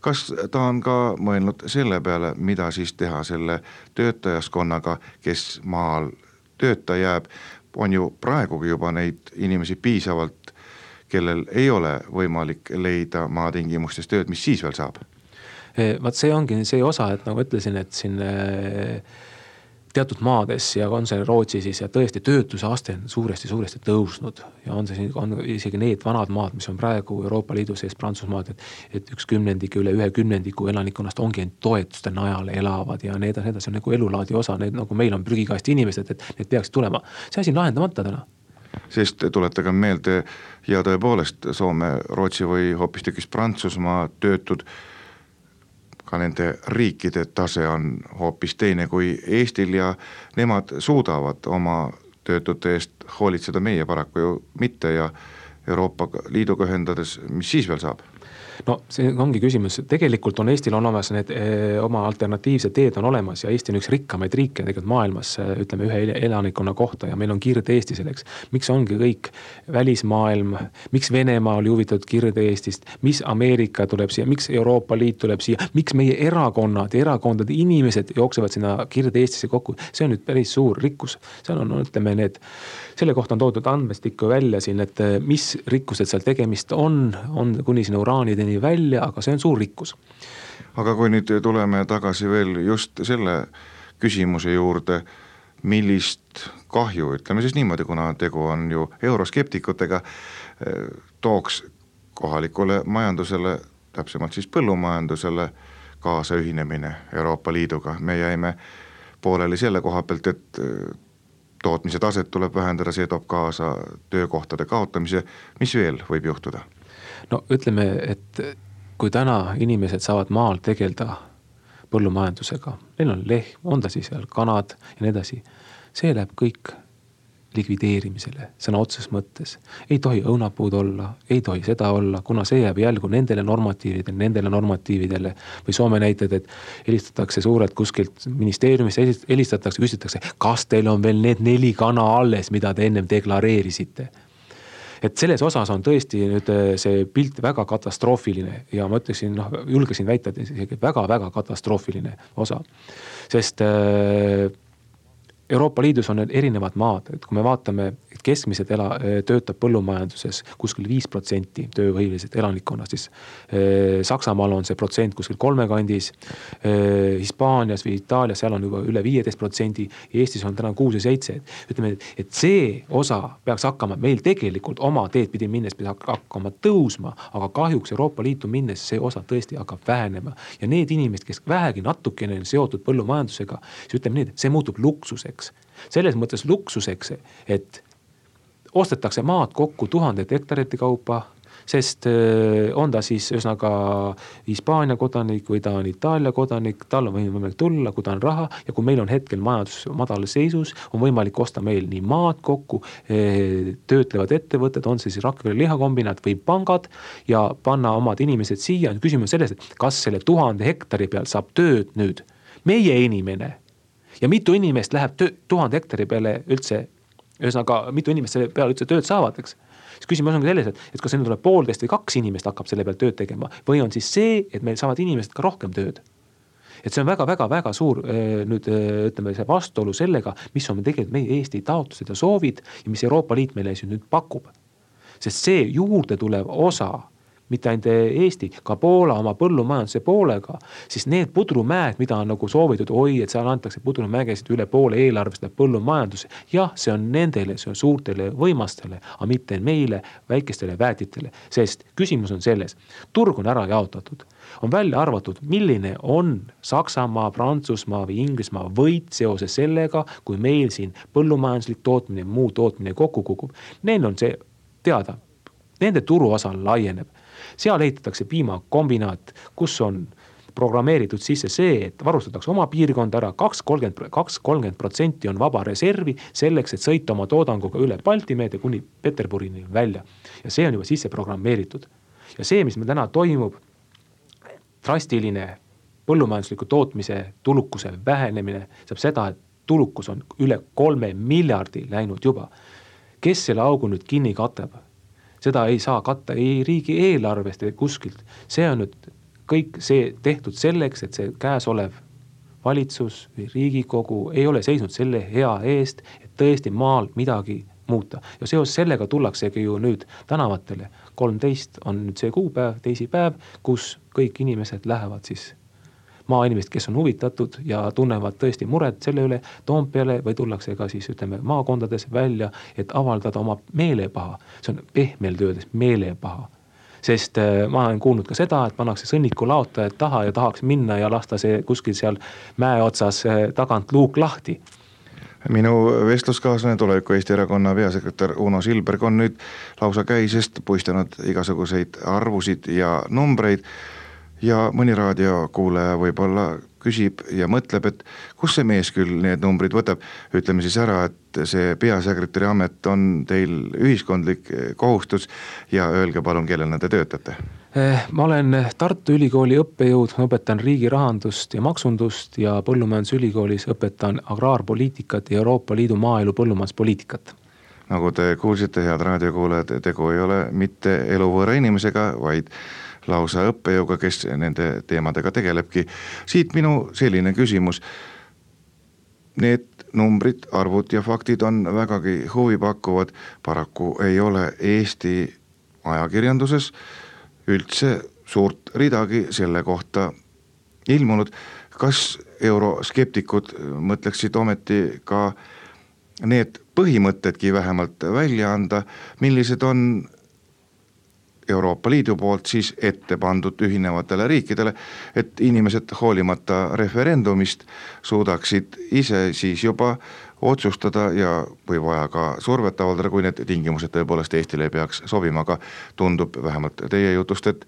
kas ta on ka mõelnud selle peale, mida siis teha selle töötajaskonnaga, kes maal tööta jääb, on ju praegugi juba neid inimesi piisavalt, kellel ei ole võimalik leida maatingimustes tööd, mis siis veel saab? vaat see ongi see osa, et nagu ütlesin, et siin teatud maades ja on see Rootsi siis ja tõesti töötuse aste on suuresti-suuresti tõusnud. ja on see siin, on isegi need vanad maad, mis on praegu Euroopa Liidu sees, Prantsusmaad, et. et üks kümnendik, üle ühe kümnendiku elanikkonnast ongi ainult toetuste najal elavad ja nii edasi, nii edasi, see on nagu elulaadi osa, need nagu meil on prügikasti inimesed, et need peaksid tulema. see asi on lahendamata täna sest tuletagem meelde ja tõepoolest Soome, Rootsi või hoopistükkis Prantsusmaa töötud ka nende riikide tase on hoopis teine kui Eestil ja nemad suudavad oma töötute eest hoolitseda, meie paraku ju mitte ja Euroopa Liiduga ühendades, mis siis veel saab? No see ongi küsimus, tegelikult on Eestil on olemas need eh, oma alternatiivsed teed on olemas ja Eesti on üks rikkamaid riike tegelikult maailmas, eh, ütleme ühe elanikkonna kohta ja meil on Kirde-Eesti selleks. miks ongi kõik välismaailm, miks Venemaa oli huvitatud Kirde-Eestist, mis Ameerika tuleb siia, miks Euroopa Liit tuleb siia, miks meie erakonnad ja erakondade inimesed jooksevad sinna Kirde-Eestisse kokku, see on nüüd päris suur rikkus. seal on, ütleme need, selle kohta on toodud andmestikku välja siin, et eh, mis rikkused seal tegemist on, on kuni sinna uraanideni välja, aga see on suur rikkus. aga kui nüüd tuleme tagasi veel just selle küsimuse juurde, millist kahju, ütleme siis niimoodi, kuna tegu on ju euroskeptikutega, tooks kohalikule majandusele, täpsemalt siis põllumajandusele kaasa ühinemine Euroopa Liiduga, me jäime pooleli selle koha pealt, et tootmise taset tuleb vähendada, see toob kaasa töökohtade kaotamise, mis veel võib juhtuda? no ütleme, et kui täna inimesed saavad maal tegeleda põllumajandusega, neil on lehm, on ta siis seal kanad ja nii edasi. see läheb kõik likvideerimisele sõna otseses mõttes. ei tohi õunapuud olla, ei tohi seda olla, kuna see jääb jälgu nendele normatiividele, nendele normatiividele. või Soome näited, et helistatakse suurelt kuskilt ministeeriumist, helistatakse, küsitakse, kas teil on veel need neli kana alles, mida te ennem deklareerisite et selles osas on tõesti nüüd äh, see pilt väga katastroofiline ja ma ütleksin, noh, julgesin väita, et isegi väga-väga katastroofiline osa. sest äh, Euroopa Liidus on need erinevad maad, et kui me vaatame, et keskmiselt ela, töötab põllumajanduses kuskil viis protsenti tööhõivelisest elanikkonnast, siis Saksamaal on see protsent kuskil kolme kandis. Hispaanias või Itaalias, seal on juba üle viieteist protsendi Eestis on täna kuus ja seitse, et ütleme, et see osa peaks hakkama meil tegelikult oma teed pidi minnes peaks hakkama tõusma, aga kahjuks Euroopa Liitu minnes see osa tõesti hakkab vähenema. ja need inimesed, kes vähegi natukene on seotud põllumajandusega, siis ütleme nii, et see muutub luksuseks selles mõttes luksuseks, et ostetakse maad kokku tuhandete hektarite kaupa sest on ta siis ühesõnaga Hispaania kodanik või ta on Itaalia kodanik, tal on võimalik tulla, kui ta on raha ja kui meil on hetkel majandus madalas seisus, on võimalik osta meil nii maad kokku, töötlevad ettevõtted, on see siis Rakvere lihakombinaat või pangad ja panna omad inimesed siia, küsimus selles, et kas selle tuhande hektari peal saab tööd nüüd. Meie inimene ja mitu inimest läheb töö, tuhande hektari peale üldse, ühesõnaga mitu inimest selle peale üldse tööd saavad, eks siis küsimus ongi selles, et, et kas sinna tuleb poolteist või kaks inimest hakkab selle peal tööd tegema või on siis see, et meil saavad inimesed ka rohkem tööd. et see on väga-väga-väga suur nüüd ütleme, see vastuolu sellega, mis on tegelikult meie Eesti taotlused ja soovid ja mis Euroopa Liit meile siin nüüd pakub. sest see juurde tulev osa mitte ainult Eesti, ka Poola oma põllumajanduse poolega, siis need pudrumäed, mida on nagu soovitud, oi, et seal antakse pudrumägesid üle poole eelarvest läheb põllumajandusse. jah, see on nendele, see on suurtele võimastele, aga mitte meile, väikestele väetitele, sest küsimus on selles, turg on ära jaotatud on välja arvatud, milline on Saksamaa, Prantsusmaa või Inglismaa võit seoses sellega, kui meil siin põllumajanduslik tootmine, muu tootmine kokku kukub. Neil on see teada, nende turuosa laieneb seal ehitatakse piimakombinaat, kus on programmeeritud sisse see, et varustatakse oma piirkond ära, kaks, kolmkümmend, kaks, kolmkümmend protsenti on vaba reservi selleks, et sõita oma toodanguga üle Balti meede kuni Peterburini välja. ja see on juba sisse programmeeritud. ja see, mis meil täna toimub, drastiline põllumajandusliku tootmise tulukuse vähenemine, saab seda, et tulukus on üle kolme miljardi läinud juba. kes selle augu nüüd kinni katab? Seda ei saa katta ei riigieelarvest ega kuskilt. see on nüüd kõik see tehtud selleks, et see käesolev valitsus või riigikogu ei ole seisnud selle hea eest, et tõesti maal midagi muuta. ja seoses sellega tullaksegi ju nüüd tänavatele. kolmteist on nüüd see kuupäev, teisipäev, kus kõik inimesed lähevad siis maainimesed, kes on huvitatud ja tunnevad tõesti muret selle üle Toompeale või tullakse ka siis ütleme maakondades välja, et avaldada oma meelepaha. see on pehmelt öeldes meelepaha. Sest äh, ma olen kuulnud ka seda, et pannakse sõnniku laotajad taha ja tahaks minna ja lasta see kuskil seal mäe otsas äh, tagant luuk lahti. Minu vestluskaaslane, tuleviku Eesti Erakonna peasekretär Uno Silberg on nüüd lausa käisest puistanud igasuguseid arvusid ja numbreid ja mõni raadiokuulaja võib-olla küsib ja mõtleb, et kust see mees küll need numbrid võtab, ütleme siis ära, et see peasekretäri amet on teil ühiskondlik kohustus ja öelge palun, kellena te töötate? Eh, ma olen Tartu Ülikooli õppejõud, ma õpetan riigi rahandust ja maksundust ja Põllumajandusülikoolis õpetan agraarpoliitikat ja Euroopa Liidu maaelu põllumajanduspoliitikat nagu te kuulsite, head raadiokuulajad, tegu ei ole mitte eluvõõra inimesega, vaid lausa õppejõuga, kes nende teemadega tegelebki. siit minu selline küsimus. Need numbrid, arvud ja faktid on vägagi huvipakkuvad, paraku ei ole Eesti ajakirjanduses üldse suurt ridagi selle kohta ilmunud. kas euroskeptikud mõtleksid ometi ka need põhimõtedki vähemalt välja anda, millised on Euroopa Liidu poolt siis ette pandud ühinevatele riikidele, et inimesed hoolimata referendumist suudaksid ise siis juba otsustada ja, või vaja ka survet avaldada, kui need tingimused tõepoolest Eestile ei peaks sobima, aga tundub vähemalt teie jutust, et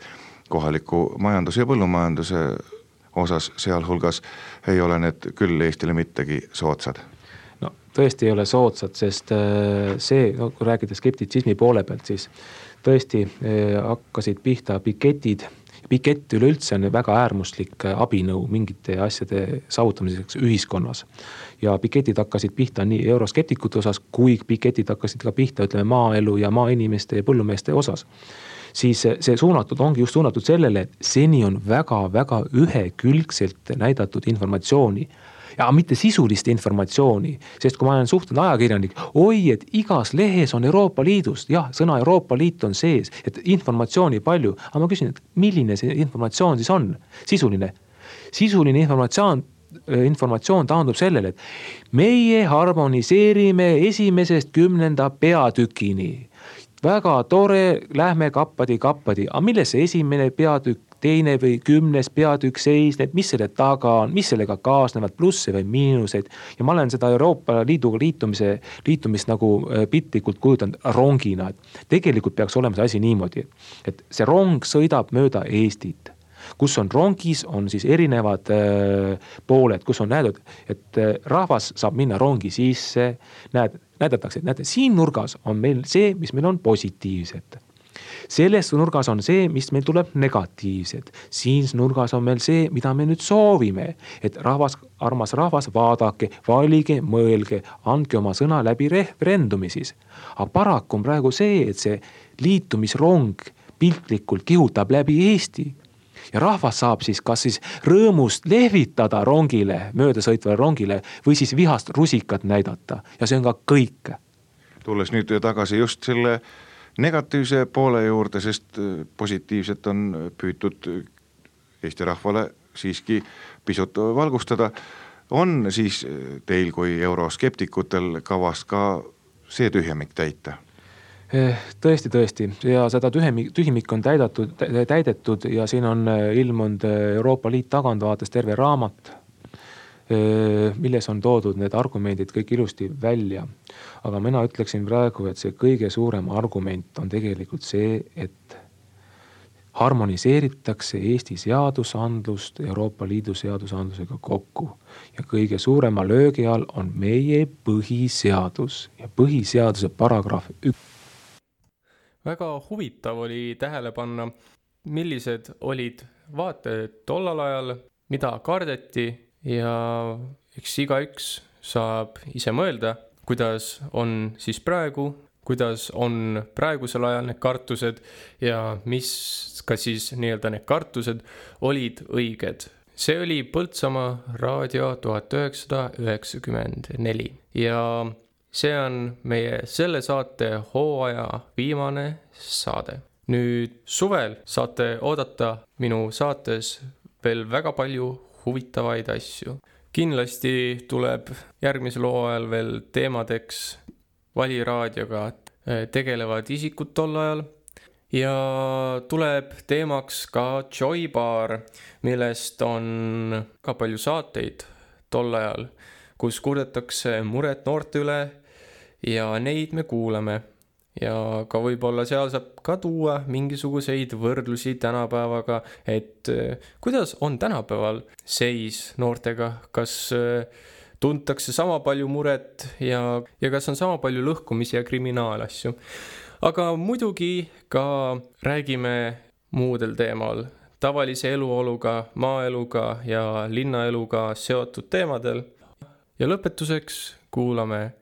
kohaliku majanduse ja põllumajanduse osas sealhulgas ei ole need küll Eestile mittegi soodsad tõesti ei ole soodsad, sest äh, see, no kui rääkida skeptitsismi poole pealt, siis tõesti eh, hakkasid pihta piketid. pikett üleüldse on väga äärmuslik eh, abinõu mingite asjade saavutamiseks ühiskonnas. ja piketid hakkasid pihta nii euroskeptikute osas, kui piketid hakkasid ka pihta, ütleme maaelu ja maainimeste ja põllumeeste osas siis see suunatud, ongi just suunatud sellele, et seni on väga-väga ühekülgselt näidatud informatsiooni ja mitte sisulist informatsiooni. sest kui ma olen suhtlenud ajakirjanik, oi, et igas lehes on Euroopa Liidust, jah, sõna Euroopa Liit on sees, et informatsiooni palju. aga ma küsin, et milline see informatsioon siis on, sisuline? sisuline informatsioon informatsioon taandub sellele, et meie harmoniseerime esimesest kümnenda peatükini väga tore, lähme kappadi-kappadi, aga milles see esimene peatükk teine või kümnes peatükk seisneb, mis selle taga on, mis sellega kaasnevad, plusse või miinuseid. ja ma olen seda Euroopa Liiduga liitumise, liitumist nagu äh, piltlikult kujutanud rongina, et tegelikult peaks olema see asi niimoodi, et see rong sõidab mööda Eestit kus on rongis, on siis erinevad äh, pooled, kus on näidatud, et äh, rahvas saab minna rongi sisse. näed, näidatakse, et näete, siin nurgas on meil see, mis meil on positiivset selles nurgas on see, mis meil tuleb negatiivset. siin nurgas on meil see, mida me nüüd soovime. et rahvas, armas rahvas, vaadake, valige, mõelge, andke oma sõna läbi referendumi siis. aga paraku on praegu see, et see liitumisrong piltlikult kihutab läbi Eesti ja rahvas saab siis kas siis rõõmust lehvitada rongile, möödasõitvale rongile või siis vihast rusikat näidata ja see on ka kõik. tulles nüüd tagasi just selle negatiivse poole juurde, sest äh, positiivset on püütud äh, Eesti rahvale siiski pisut valgustada. on siis äh, teil kui euroskeptikutel kavas ka see tühjemik täita? Eh, tõesti, tõesti ja seda tühimik, tühimik on täidetud, täidetud ja siin on ilmunud Euroopa Liit tagantvaates terve raamat milles on toodud need argumendid kõik ilusti välja. aga mina ütleksin praegu, et see kõige suurem argument on tegelikult see, et harmoniseeritakse Eesti seadusandlust Euroopa Liidu seadusandlusega kokku. ja kõige suurema löögi all on meie põhiseadus ja põhiseaduse paragrahv üks. väga huvitav oli tähele panna, millised olid vaated tollal ajal, mida kardeti ja eks igaüks saab ise mõelda, kuidas on siis praegu, kuidas on praegusel ajal need kartused ja mis ka siis nii-öelda need kartused olid õiged. see oli Põltsamaa raadio tuhat üheksasada üheksakümmend neli ja see on meie selle saate hooaja viimane saade. nüüd suvel saate oodata minu saates veel väga palju huvitavaid asju. kindlasti tuleb järgmisel hooajal veel teemadeks valiraadioga eh, tegelevad isikud tol ajal ja tuleb teemaks ka Joy Bar, millest on ka palju saateid tol ajal, kus kurdetakse muret noorte üle ja neid me kuulame. Ja ka võib-olla seal saab ka tuua mingisuguseid võrdlusi tänapäevaga, et äh, kuidas on tänapäeval seis noortega, kas äh, tuntakse sama palju muret ja, ja kas on sama palju lõhkumisi ja kriminaalasju. aga muidugi ka räägime muudel teemal, tavalise eluoluga, maaeluga ja linnaeluga seotud teemadel. ja lõpetuseks kuulame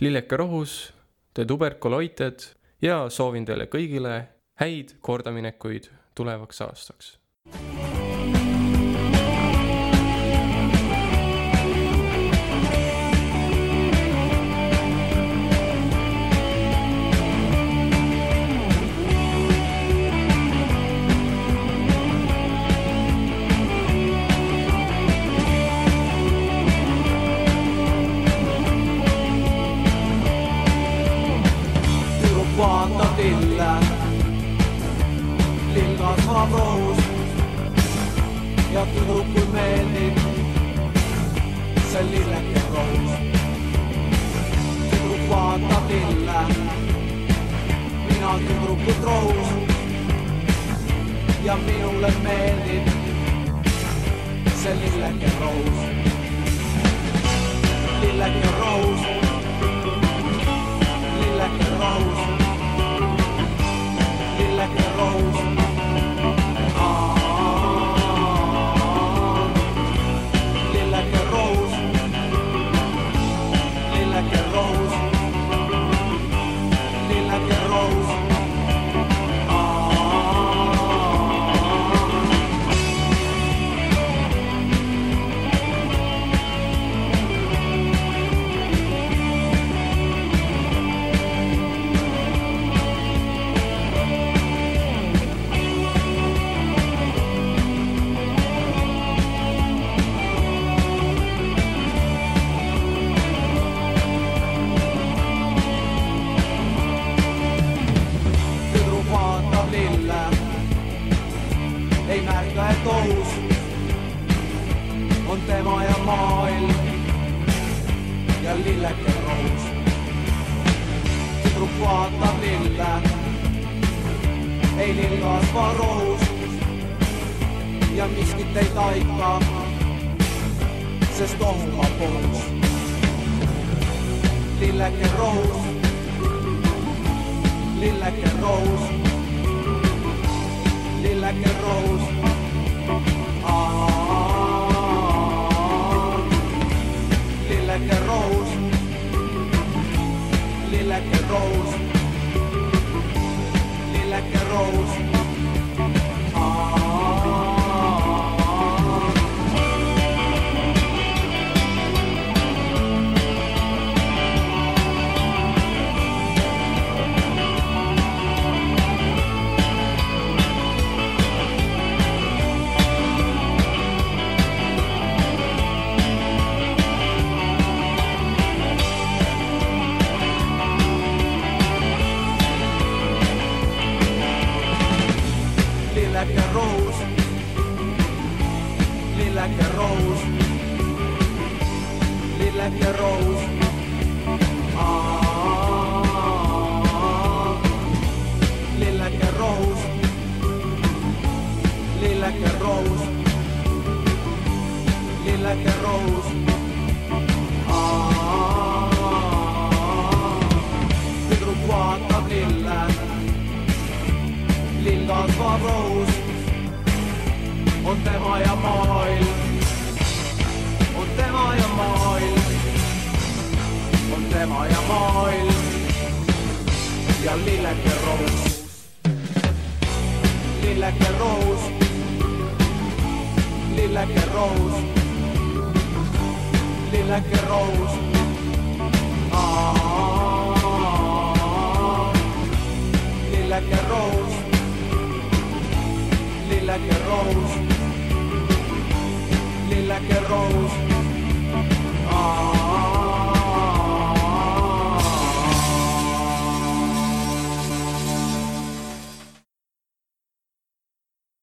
Lilleke Rohus De tuberkuloited ja soovin teile kõigile häid kordaminekuid tulevaks aastaks. Kasvab rohus ja tüdrukul meeldib see lilleke rohus. tüdruk vaatab lille, mina tüdrukut rohus ja minule meeldib see lilleke rohus. lilleke